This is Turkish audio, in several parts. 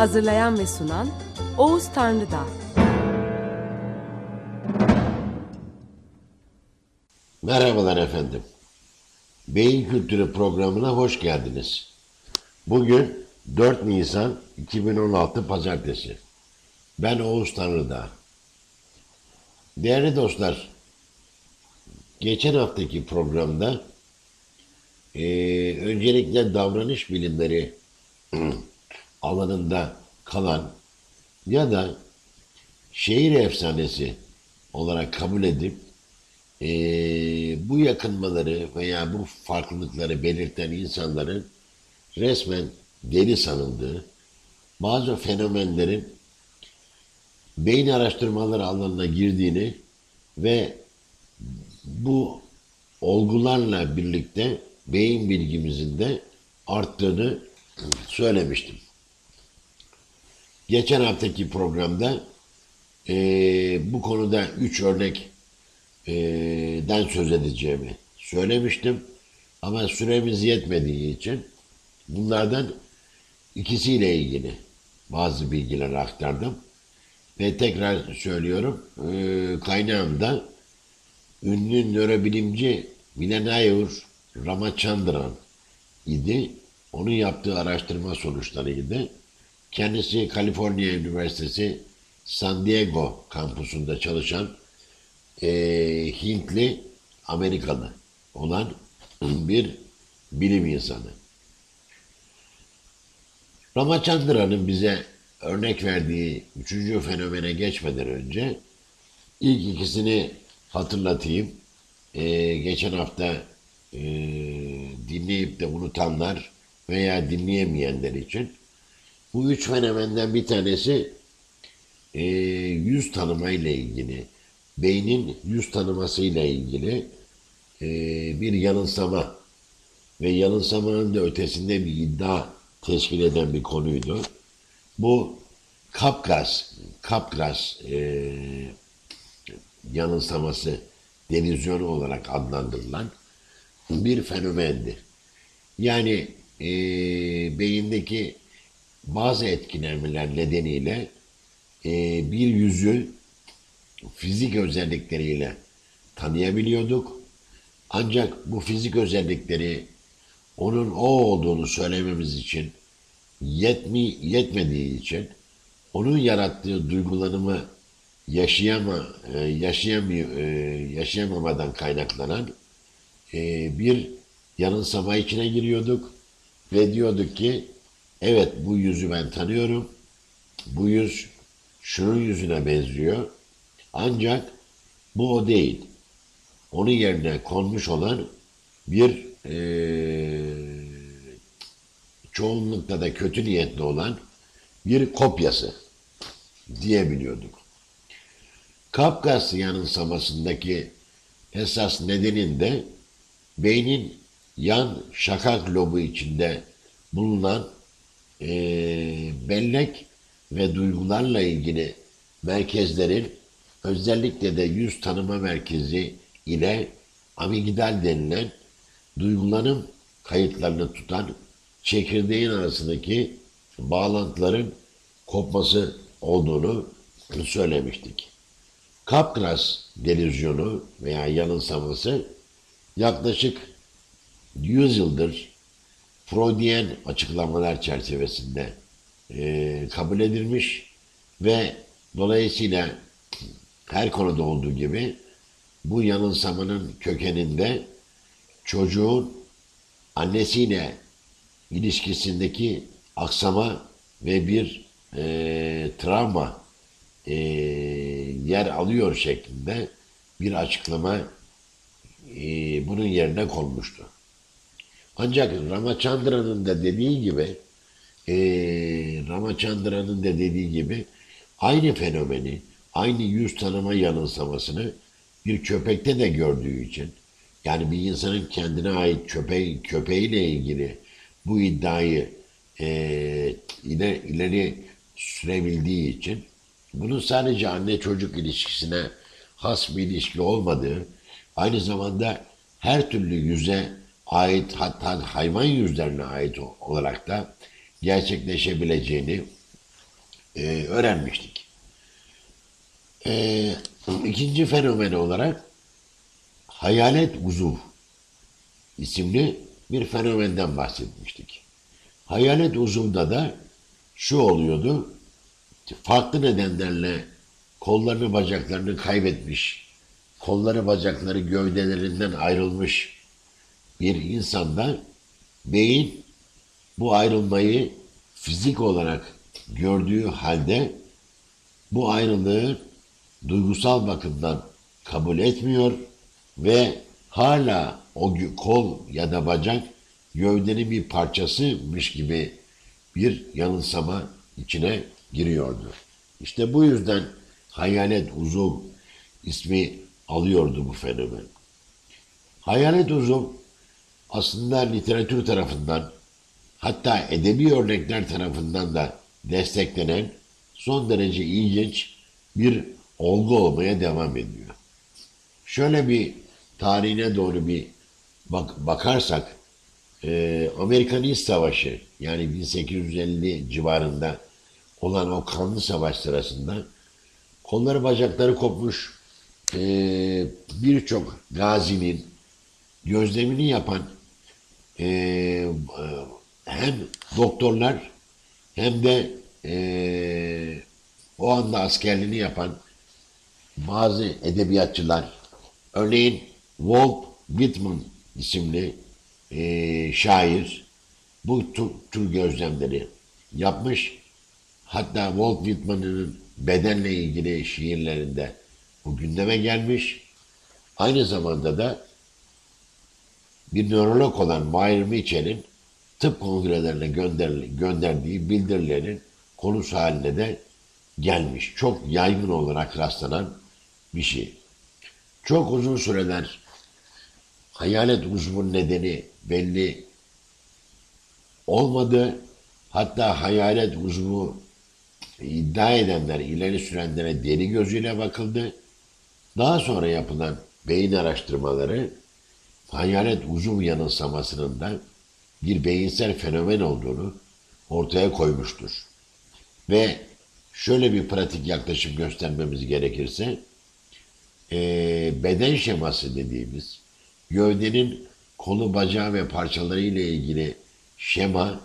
Hazırlayan ve sunan Oğuz Tanrıdağ. Merhabalar efendim. Beyin Kültürü programına hoş geldiniz. Bugün 4 Nisan 2016 Pazartesi. Ben Oğuz Tanrıdağ. Değerli dostlar, geçen haftaki programda eee, öncelikle davranış bilimleri alanında kalan ya da şehir efsanesi olarak kabul edip eee, bu yakınmaları veya bu farklılıkları belirten insanların resmen deli sanıldığı bazı fenomenlerin beyin araştırmaları alanına girdiğini ve bu olgularla birlikte beyin bilgimizin de arttığını söylemiştim. Geçen haftaki programda eee, bu konuda üç örnek eee, den söz edeceğimi söylemiştim. Ama süremiz yetmediği için bunlardan ikisiyle ilgili bazı bilgiler aktardım. Ve tekrar söylüyorum, eee kaynağım da ünlü nörobilimci Milenayur Ramachandran idi. Onun yaptığı araştırma sonuçlarıydı. Kendisi Kaliforniya Üniversitesi San Diego kampusunda çalışan eee, Hintli Amerikalı olan bir bilim insanı. Ramachandran'ın bize örnek verdiği üçüncü fenomene geçmeden önce ilk ikisini hatırlatayım. Ee, geçen hafta e, dinleyip de unutanlar veya dinleyemeyenler için bu üç fenomenden bir tanesi e, yüz tanımayla ilgili, beynin yüz tanımasıyla ilgili e, bir yanılsama ve yanılsamanın da ötesinde bir iddia teşkil eden bir konuydu. Bu Kapkas, Kapkas e, yanılsaması delizyonu olarak adlandırılan bir fenomendi. Yani e, beyindeki bazı etkilenmeler nedeniyle e, bir yüzü fizik özellikleriyle tanıyabiliyorduk. Ancak bu fizik özellikleri onun o olduğunu söylememiz için yetmi, yetmediği için onun yarattığı duygulanımı yaşayama, e, yaşayamıyor, e, yaşayamamadan kaynaklanan e, bir yanılsama içine giriyorduk ve diyorduk ki evet bu yüzü ben tanıyorum. Bu yüz şunun yüzüne benziyor. Ancak bu o değil. Onun yerine konmuş olan bir eee çoğunlukla da kötü niyetli olan bir kopyası diyebiliyorduk. Kafkas yanılsamasındaki esas nedenin de beynin yan şakak lobu içinde bulunan eee, bellek ve duygularla ilgili merkezlerin özellikle de yüz tanıma merkezi ile amigdal denilen duygulanım kayıtlarını tutan çekirdeğin arasındaki bağlantıların kopması olduğunu söylemiştik. Capgras delüzyonu veya yanılsaması yaklaşık 100 yıldır Freudian açıklamalar çerçevesinde e, kabul edilmiş ve dolayısıyla her konuda olduğu gibi bu yanılsamanın kökeninde çocuğun annesiyle ilişkisindeki aksama ve bir e, travma e, yer alıyor şeklinde bir açıklama e, bunun yerine konmuştu. Ancak Ramachandran'ın da dediği gibi e, Ramachandran'ın da dediği gibi aynı fenomeni, aynı yüz tanıma yanılsamasını bir köpekte de gördüğü için yani bir insanın kendine ait köpeği, köpeğiyle ilgili bu iddiayı e, ileri, ileri sürebildiği için bunun sadece anne çocuk ilişkisine has bir ilişki olmadığı, aynı zamanda her türlü yüze ait hatta hayvan yüzlerine ait olarak da gerçekleşebileceğini e, öğrenmiştik. E, ikinci fenomen olarak hayalet uzuv isimli bir fenomenden bahsetmiştik. Hayalet uzuvda da şu oluyordu, farklı nedenlerle kollarını bacaklarını kaybetmiş, kolları bacakları gövdelerinden ayrılmış bir insanda beyin bu ayrılmayı fizik olarak gördüğü halde bu ayrılığı duygusal bakımdan kabul etmiyor ve hala o kol ya da bacak gövdenin bir parçasıymış gibi bir yanılsama içine giriyordu. İşte bu yüzden hayalet uzuv ismi alıyordu bu fenomen. Hayalet uzuv aslında literatür tarafından hatta edebi örnekler tarafından da desteklenen son derece ilginç bir olgu olmaya devam ediyor. Şöyle bir tarihine doğru bir bak bakarsak e, Amerikan İç Savaşı yani 1850 civarında olan o kanlı savaş sırasında kolları bacakları kopmuş e, birçok gazinin gözlemini yapan e, hem doktorlar hem de e, o anda askerliğini yapan bazı edebiyatçılar örneğin Walt Whitman isimli e, şair bu tür, tür gözlemleri yapmış. Hatta Walt Whitman'ın bedenle ilgili şiirlerinde bu gündeme gelmiş. Aynı zamanda da bir nörolog olan Meyer Mitchell'in tıp kongrelerine gönder, gönderdiği bildirilerin konusu haline de gelmiş. Çok yaygın olarak rastlanan bir şey. Çok uzun süreler hayalet uzvun nedeni belli olmadı. Hatta hayalet uzvu iddia edenler, ileri sürenlere deli gözüyle bakıldı. Daha sonra yapılan beyin araştırmaları hayalet uzun yanılsamasının da bir beyinsel fenomen olduğunu ortaya koymuştur. Ve şöyle bir pratik yaklaşım göstermemiz gerekirse, e, beden şeması dediğimiz gövdenin kolu, bacağı ve parçaları ile ilgili şema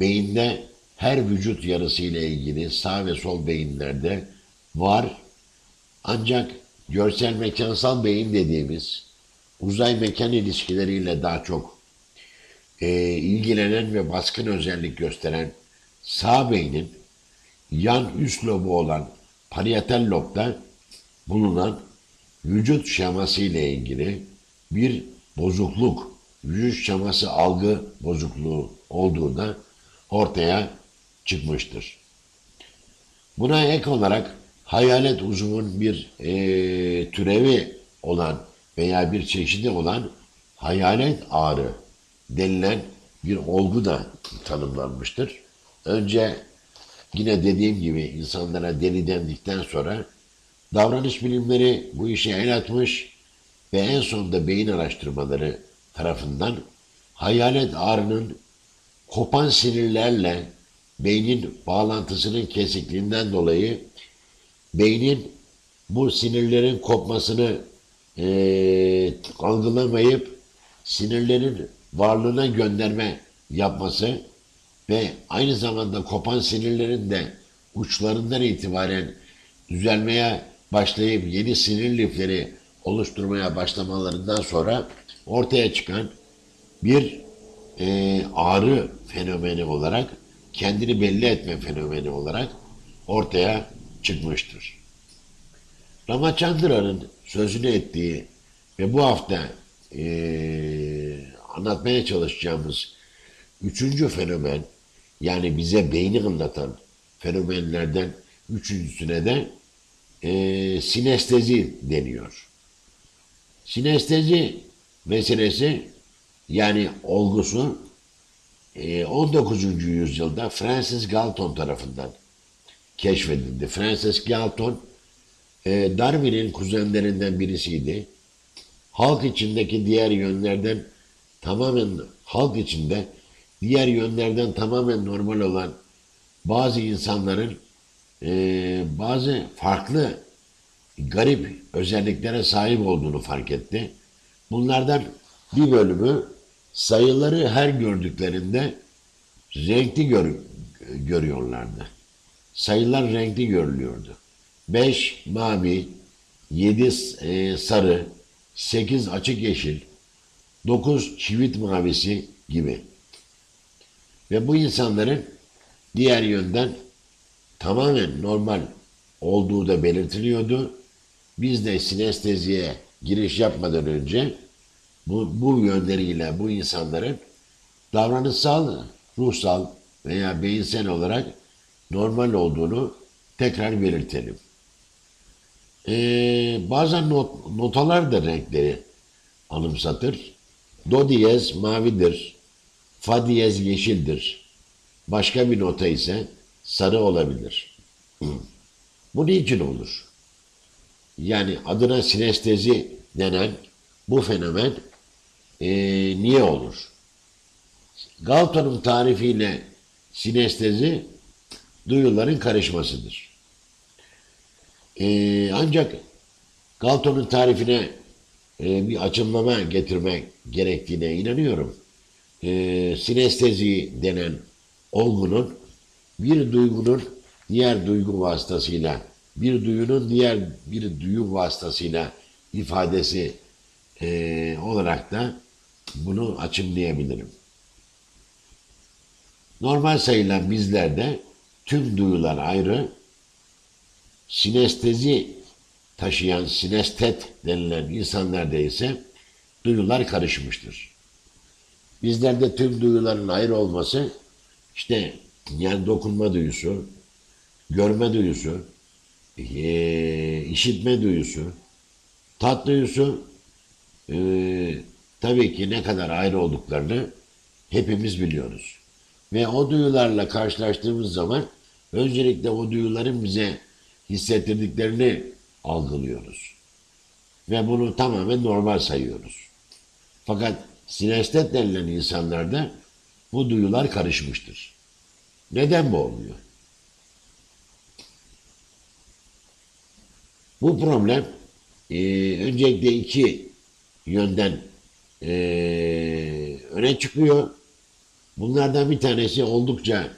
beyinde her vücut yarısı ile ilgili sağ ve sol beyinlerde var. Ancak görsel mekansal beyin dediğimiz uzay mekan ilişkileriyle daha çok e, ilgilenen ve baskın özellik gösteren sağ beynin yan üst lobu olan parietal lobda bulunan vücut şeması ile ilgili bir bozukluk, vücut şeması algı bozukluğu olduğu da ortaya çıkmıştır. Buna ek olarak hayalet uzuvun bir e, türevi olan veya bir çeşidi olan hayalet ağrı denilen bir olgu da tanımlanmıştır. Önce yine dediğim gibi insanlara deli dendikten sonra davranış bilimleri bu işe el atmış ve en sonunda beyin araştırmaları tarafından hayalet ağrının kopan sinirlerle beynin bağlantısının kesikliğinden dolayı beynin bu sinirlerin kopmasını e, algılamayıp sinirlerin varlığına gönderme yapması ve aynı zamanda kopan sinirlerin de uçlarından itibaren düzelmeye başlayıp yeni sinir lifleri oluşturmaya başlamalarından sonra ortaya çıkan bir e, ağrı fenomeni olarak kendini belli etme fenomeni olarak ortaya çıkmıştır. Ramachandra'nın sözünü ettiği ve bu hafta e, anlatmaya çalışacağımız üçüncü fenomen yani bize beyni anlatan fenomenlerden üçüncüsüne de e, sinestezi deniyor. Sinestezi meselesi yani olgusu e, 19. yüzyılda Francis Galton tarafından keşfedildi. Francis Galton e, Darwin'in kuzenlerinden birisiydi. Halk içindeki diğer yönlerden tamamen halk içinde diğer yönlerden tamamen normal olan bazı insanların e, bazı farklı garip özelliklere sahip olduğunu fark etti. Bunlardan bir bölümü sayıları her gördüklerinde renkli gör, görüyorlardı. Sayılar renkli görülüyordu. 5 mavi, 7 e, sarı, 8 açık yeşil, 9 çivit mavisi gibi. Ve bu insanların diğer yönden tamamen normal olduğu da belirtiliyordu. Biz de sinesteziye giriş yapmadan önce bu, bu yönleriyle bu insanların davranışsal, ruhsal veya beyinsel olarak normal olduğunu tekrar belirtelim. Ee, bazen not, notalar da renkleri anımsatır. Do diyez mavidir. Fa diyez yeşildir. Başka bir nota ise sarı olabilir. Bu niçin olur? Yani adına sinestezi denen bu fenomen e, niye olur? Galton'un tarifiyle sinestezi duyuların karışmasıdır. E, ancak Galton'un tarifine e, bir açımlama getirmek gerektiğine inanıyorum. E, sinestezi denen olgunun bir duygunun diğer duygu vasıtasıyla bir duyunun diğer bir duyu vasıtasıyla ifadesi e, olarak da bunu açımlayabilirim. Normal sayılan bizlerde tüm duyular ayrı, sinestezi taşıyan sinestet denilen insanlarda ise duyular karışmıştır. Bizlerde tüm duyuların ayrı olması işte yani dokunma duyusu, görme duyusu, e, işitme duyusu, tat duyusu e, tabii ki ne kadar ayrı olduklarını hepimiz biliyoruz. Ve o duyularla karşılaştığımız zaman öncelikle o duyuların bize hissettirdiklerini algılıyoruz. Ve bunu tamamen normal sayıyoruz. Fakat sinestet denilen insanlarda bu duyular karışmıştır. Neden bu oluyor? Bu problem e, öncelikle iki yönden e, öne çıkıyor. Bunlardan bir tanesi oldukça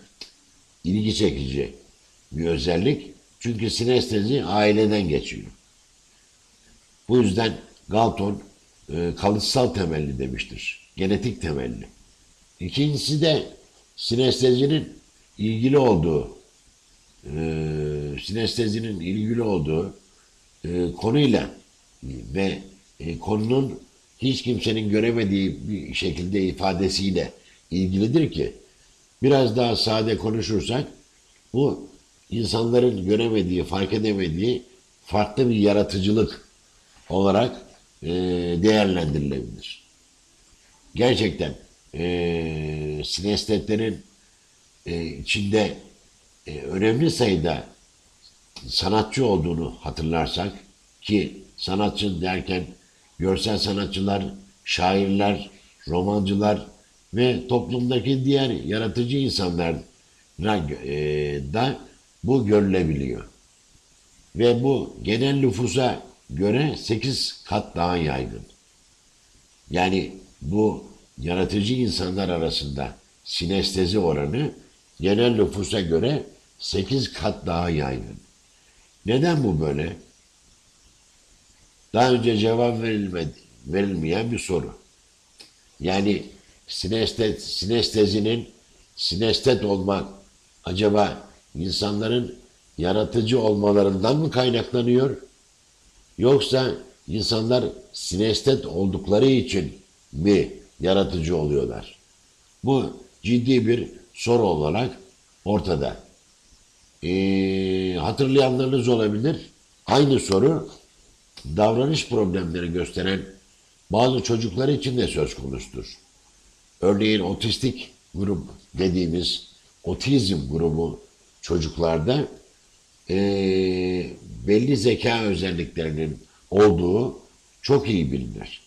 ilgi çekici bir özellik. Çünkü sinestezi aileden geçiyor. Bu yüzden Galton e, kalıtsal temelli demiştir. Genetik temelli. İkincisi de sinestezinin ilgili olduğu e, sinestezinin ilgili olduğu e, konuyla ve e, konunun hiç kimsenin göremediği bir şekilde ifadesiyle ilgilidir ki biraz daha sade konuşursak bu insanların göremediği, fark edemediği farklı bir yaratıcılık olarak e, değerlendirilebilir. Gerçekten e, sinestetlerin e, içinde e, önemli sayıda sanatçı olduğunu hatırlarsak ki sanatçı derken görsel sanatçılar, şairler, romancılar ve toplumdaki diğer yaratıcı insanlar e, da bu görülebiliyor. Ve bu genel nüfusa göre 8 kat daha yaygın. Yani bu yaratıcı insanlar arasında sinestezi oranı genel nüfusa göre 8 kat daha yaygın. Neden bu böyle? Daha önce cevap verilmedi, verilmeyen bir soru. Yani sinestet, sinestezinin sinestet olmak acaba insanların yaratıcı olmalarından mı kaynaklanıyor? Yoksa insanlar sinestet oldukları için mi yaratıcı oluyorlar? Bu ciddi bir soru olarak ortada. Ee, hatırlayanlarınız olabilir. Aynı soru davranış problemleri gösteren bazı çocuklar için de söz konusudur. Örneğin otistik grup dediğimiz otizm grubu çocuklarda eee, belli zeka özelliklerinin olduğu çok iyi bilinir.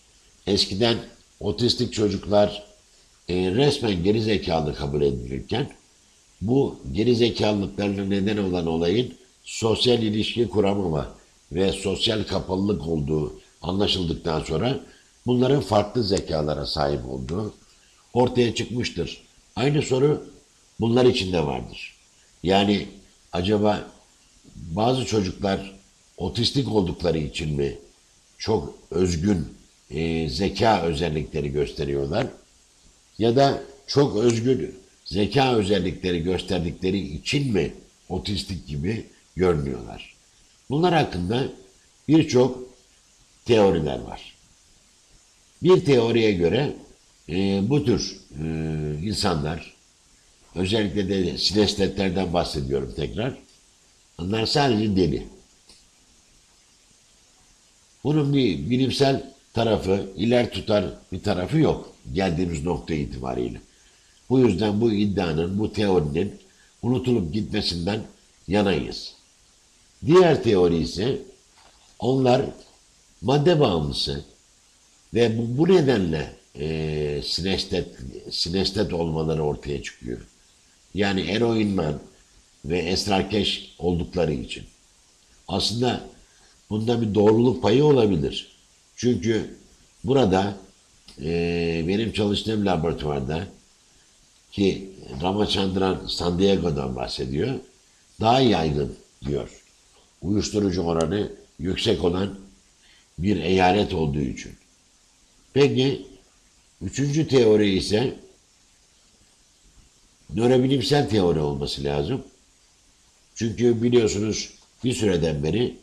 Eskiden otistik çocuklar eee, resmen geri zekalı kabul edilirken bu geri zekalılıklarına neden olan olayın sosyal ilişki kuramama ve sosyal kapalılık olduğu anlaşıldıktan sonra bunların farklı zekalara sahip olduğu ortaya çıkmıştır. Aynı soru bunlar için de vardır. Yani acaba bazı çocuklar otistik oldukları için mi çok özgün e, zeka özellikleri gösteriyorlar ya da çok özgün zeka özellikleri gösterdikleri için mi otistik gibi görünüyorlar? Bunlar hakkında birçok teoriler var. Bir teoriye göre e, bu tür e, insanlar, özellikle de sinestetlerden bahsediyorum tekrar, onlar sadece deli. Bunun bir bilimsel tarafı, iler tutar bir tarafı yok geldiğimiz nokta itibariyle. Bu yüzden bu iddianın, bu teorinin unutulup gitmesinden yanayız. Diğer teori ise onlar madde bağımlısı ve bu, bu nedenle e, sinestet, sinestet olmaları ortaya çıkıyor. Yani eroinman ve esrarkeş oldukları için. Aslında bunda bir doğruluk payı olabilir. Çünkü burada e, benim çalıştığım laboratuvarda ki Ramachandran San Diego'dan bahsediyor. Daha yaygın diyor. Uyuşturucu oranı yüksek olan bir eyalet olduğu için. Peki üçüncü teori ise nörobilimsel teori olması lazım. Çünkü biliyorsunuz bir süreden beri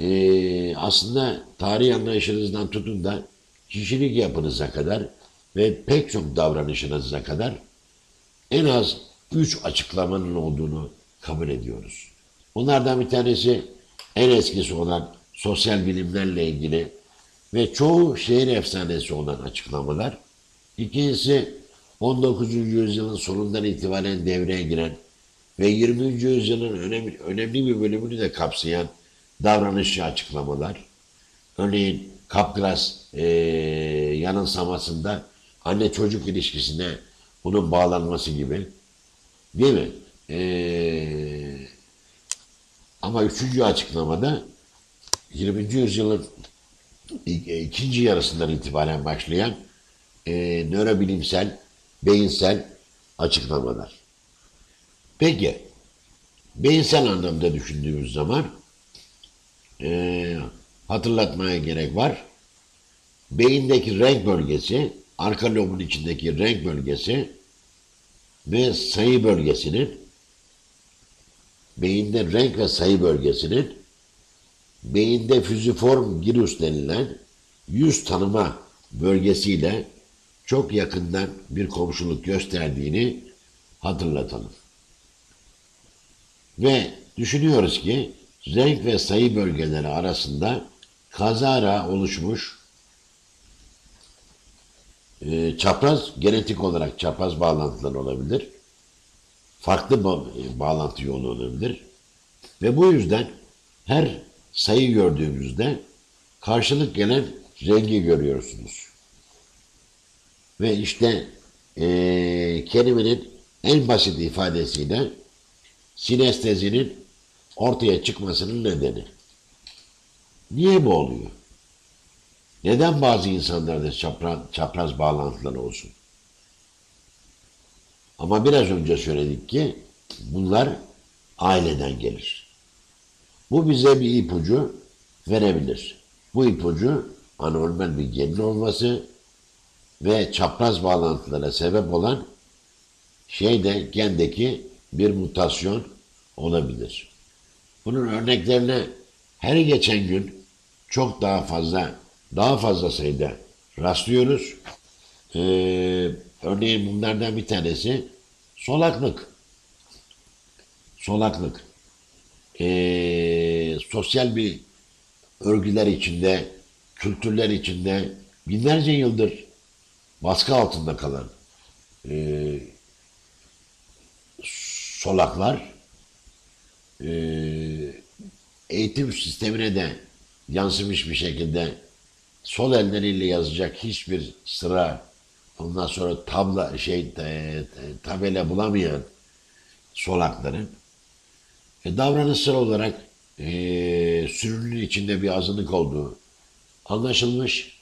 e, aslında tarih anlayışınızdan tutun da kişilik yapınıza kadar ve pek çok davranışınıza kadar en az üç açıklamanın olduğunu kabul ediyoruz. Bunlardan bir tanesi en eskisi olan sosyal bilimlerle ilgili ve çoğu şehir efsanesi olan açıklamalar. İkincisi 19. yüzyılın sonundan itibaren devreye giren ve 20. yüzyılın önemli, önemli bir bölümünü de kapsayan davranışçı açıklamalar. Örneğin Kapgras e, yanılsamasında anne çocuk ilişkisine bunun bağlanması gibi. Değil mi? Ee, ama üçüncü açıklamada 20. yüzyılın ikinci yarısından itibaren başlayan e, nörobilimsel, beyinsel açıklamalar. Peki, beyinsel anlamda düşündüğümüz zaman e, hatırlatmaya gerek var. Beyindeki renk bölgesi, arka lobun içindeki renk bölgesi ve sayı bölgesinin beyinde renk ve sayı bölgesinin beyinde füziform girus denilen yüz tanıma bölgesiyle çok yakından bir komşuluk gösterdiğini hatırlatalım. Ve düşünüyoruz ki renk ve sayı bölgeleri arasında kazara oluşmuş e, çapraz genetik olarak çapraz bağlantılar olabilir. Farklı ba bağlantı yolu olabilir. Ve bu yüzden her sayı gördüğümüzde karşılık gelen rengi görüyorsunuz. Ve işte e, kelimenin en basit ifadesiyle sinestezinin ortaya çıkmasının nedeni. Niye bu oluyor? Neden bazı insanlarda çapraz, çapraz bağlantılar olsun? Ama biraz önce söyledik ki bunlar aileden gelir. Bu bize bir ipucu verebilir. Bu ipucu anormal bir genin olması ve çapraz bağlantılara sebep olan şey de gendeki bir mutasyon olabilir. Bunun örneklerine her geçen gün çok daha fazla daha fazla sayıda rastlıyoruz. Ee, örneğin bunlardan bir tanesi Solaklık. Solaklık. Ee, sosyal bir örgüler içinde, kültürler içinde binlerce yıldır baskı altında kalan e, solaklar e, eğitim sistemine de yansımış bir şekilde sol elleriyle yazacak hiçbir sıra ondan sonra tabla şey e, tabela bulamayan solakların e, davranışsal olarak e, sürünün içinde bir azınlık olduğu anlaşılmış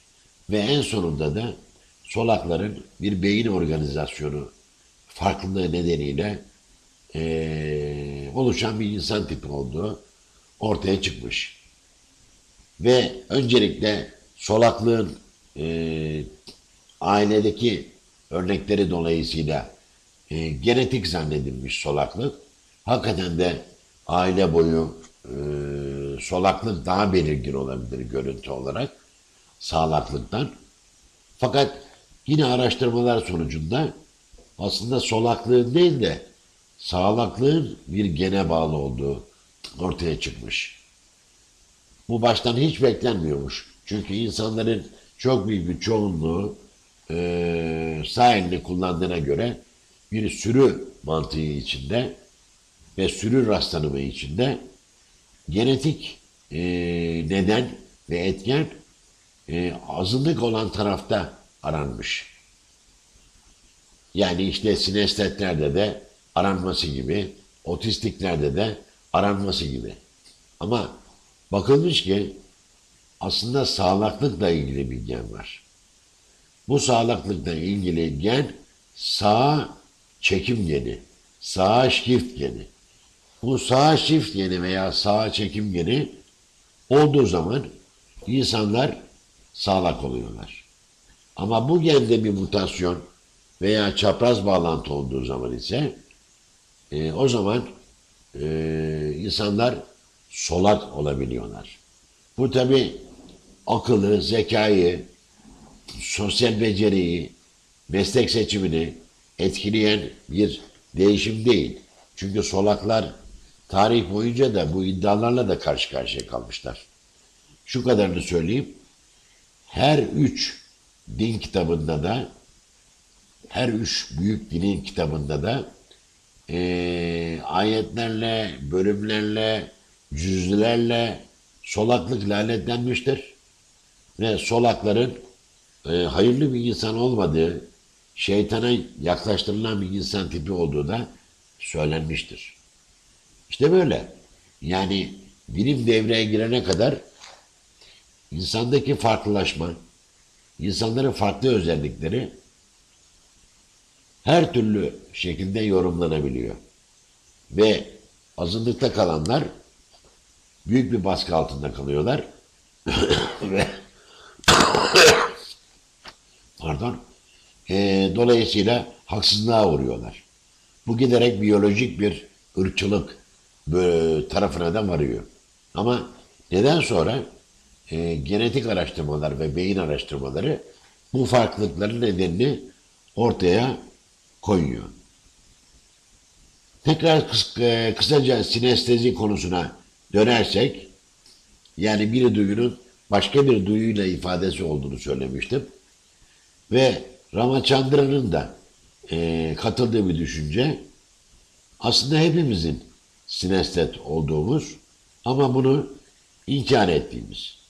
ve en sonunda da solakların bir beyin organizasyonu farklılığı nedeniyle e, oluşan bir insan tipi olduğu ortaya çıkmış. Ve öncelikle solaklığın e, ailedeki örnekleri dolayısıyla e, genetik zannedilmiş solaklık. Hakikaten de aile boyu e, solaklık daha belirgin olabilir görüntü olarak sağlaklıktan. Fakat yine araştırmalar sonucunda aslında solaklığın değil de sağlaklığın bir gene bağlı olduğu ortaya çıkmış. Bu baştan hiç beklenmiyormuş. Çünkü insanların çok büyük bir çoğunluğu e, sağ kullandığına göre bir sürü mantığı içinde ve sürü rastlanımı içinde genetik e, neden ve etken e, azınlık olan tarafta aranmış. Yani işte sinestetlerde de aranması gibi, otistiklerde de aranması gibi. Ama bakılmış ki aslında sağlıklıkla ilgili bir gen var. Bu sağlıklıkla ilgili gen sağ çekim geni, sağ shift geni. Bu sağ shift geni veya sağ çekim geni olduğu zaman insanlar sağlak oluyorlar. Ama bu gende bir mutasyon veya çapraz bağlantı olduğu zaman ise e, o zaman e, insanlar solak olabiliyorlar. Bu tabi akıllı, zekayı, sosyal beceriyi, meslek seçimini etkileyen bir değişim değil. Çünkü solaklar tarih boyunca da bu iddialarla da karşı karşıya kalmışlar. Şu kadarını söyleyeyim. Her üç din kitabında da her üç büyük dinin kitabında da e, ayetlerle, bölümlerle, cüzlerle solaklık lanetlenmiştir. Ve solakların e, hayırlı bir insan olmadığı, şeytana yaklaştırılan bir insan tipi olduğu da söylenmiştir. İşte böyle. Yani bilim devreye girene kadar insandaki farklılaşma, insanların farklı özellikleri her türlü şekilde yorumlanabiliyor. Ve azınlıkta kalanlar büyük bir baskı altında kalıyorlar. Ve pardon e, dolayısıyla haksızlığa uğruyorlar. Bu giderek biyolojik bir ırkçılık tarafına da varıyor. Ama neden sonra e, genetik araştırmalar ve beyin araştırmaları bu farklılıkların nedenini ortaya koyuyor. Tekrar kıs e, kısaca sinestezi konusuna dönersek, yani bir duyunun başka bir duyuyla ifadesi olduğunu söylemiştim. Ve Ramachandran'ın da e, katıldığı bir düşünce, aslında hepimizin sinestet olduğumuz ama bunu inkar ettiğimiz.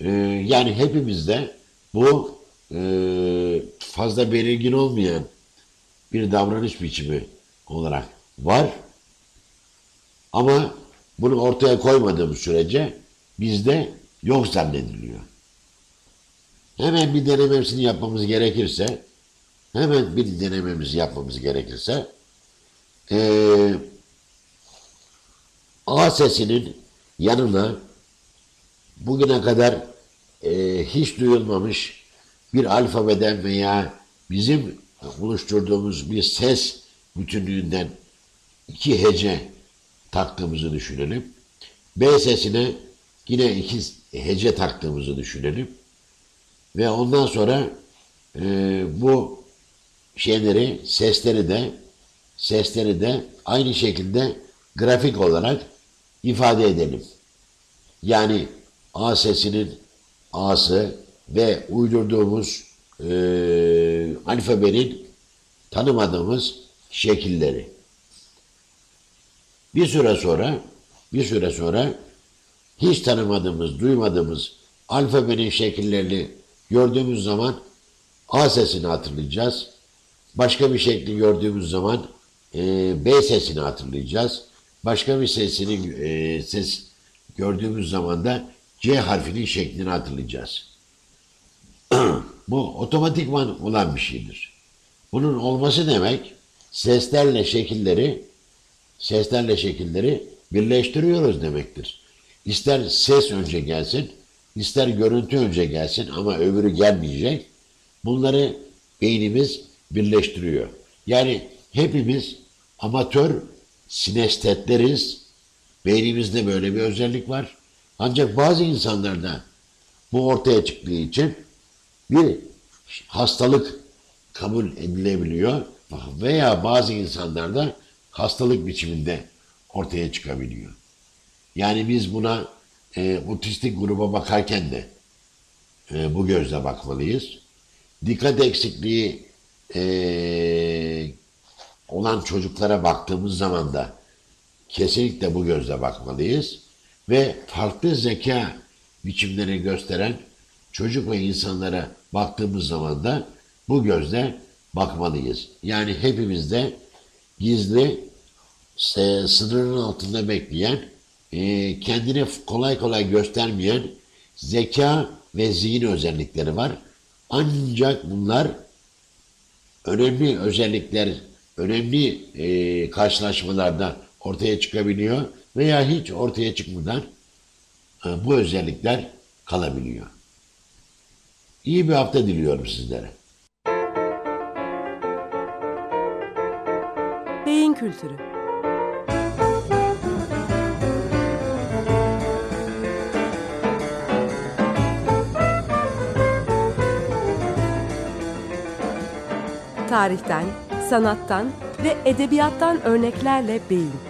E, yani hepimizde bu e, fazla belirgin olmayan bir davranış biçimi olarak var. Ama bunu ortaya koymadığımız sürece bizde yok zannediliyor. Hemen bir denememizini yapmamız gerekirse hemen bir denememizi yapmamız gerekirse ee, A sesinin yanına bugüne kadar e, hiç duyulmamış bir alfabeden veya bizim oluşturduğumuz bir ses bütünlüğünden iki hece taktığımızı düşünelim. B sesine yine iki hece taktığımızı düşünelim. Ve ondan sonra e, bu şeyleri, sesleri de sesleri de aynı şekilde grafik olarak ifade edelim. Yani A sesinin A'sı ve uydurduğumuz e, alfabenin tanımadığımız şekilleri. Bir süre sonra bir süre sonra hiç tanımadığımız, duymadığımız alfabenin şekillerini gördüğümüz zaman A sesini hatırlayacağız. Başka bir şekli gördüğümüz zaman e, B sesini hatırlayacağız. Başka bir sesini e, ses gördüğümüz zaman da C harfinin şeklini hatırlayacağız. Bu otomatikman olan bir şeydir. Bunun olması demek seslerle şekilleri seslerle şekilleri birleştiriyoruz demektir. İster ses önce gelsin, ister görüntü önce gelsin ama öbürü gelmeyecek. Bunları beynimiz birleştiriyor. Yani hepimiz amatör sinestetleriz. Beynimizde böyle bir özellik var. Ancak bazı insanlarda bu ortaya çıktığı için bir hastalık kabul edilebiliyor veya bazı insanlarda hastalık biçiminde ortaya çıkabiliyor. Yani biz buna e, otistik gruba bakarken de e, bu gözle bakmalıyız. Dikkat eksikliği e, olan çocuklara baktığımız zaman da kesinlikle bu gözle bakmalıyız. Ve farklı zeka biçimleri gösteren çocuk ve insanlara baktığımız zaman da bu gözle bakmalıyız. Yani hepimizde gizli, e, sınırın altında bekleyen, e, kendini kolay kolay göstermeyen zeka ve zihin özellikleri var. Ancak bunlar önemli özellikler, önemli e, karşılaşmalarda ortaya çıkabiliyor veya hiç ortaya çıkmadan e, bu özellikler kalabiliyor. İyi bir hafta diliyorum sizlere. Beyin kültürü. Tarihten, sanattan ve edebiyattan örneklerle beyin.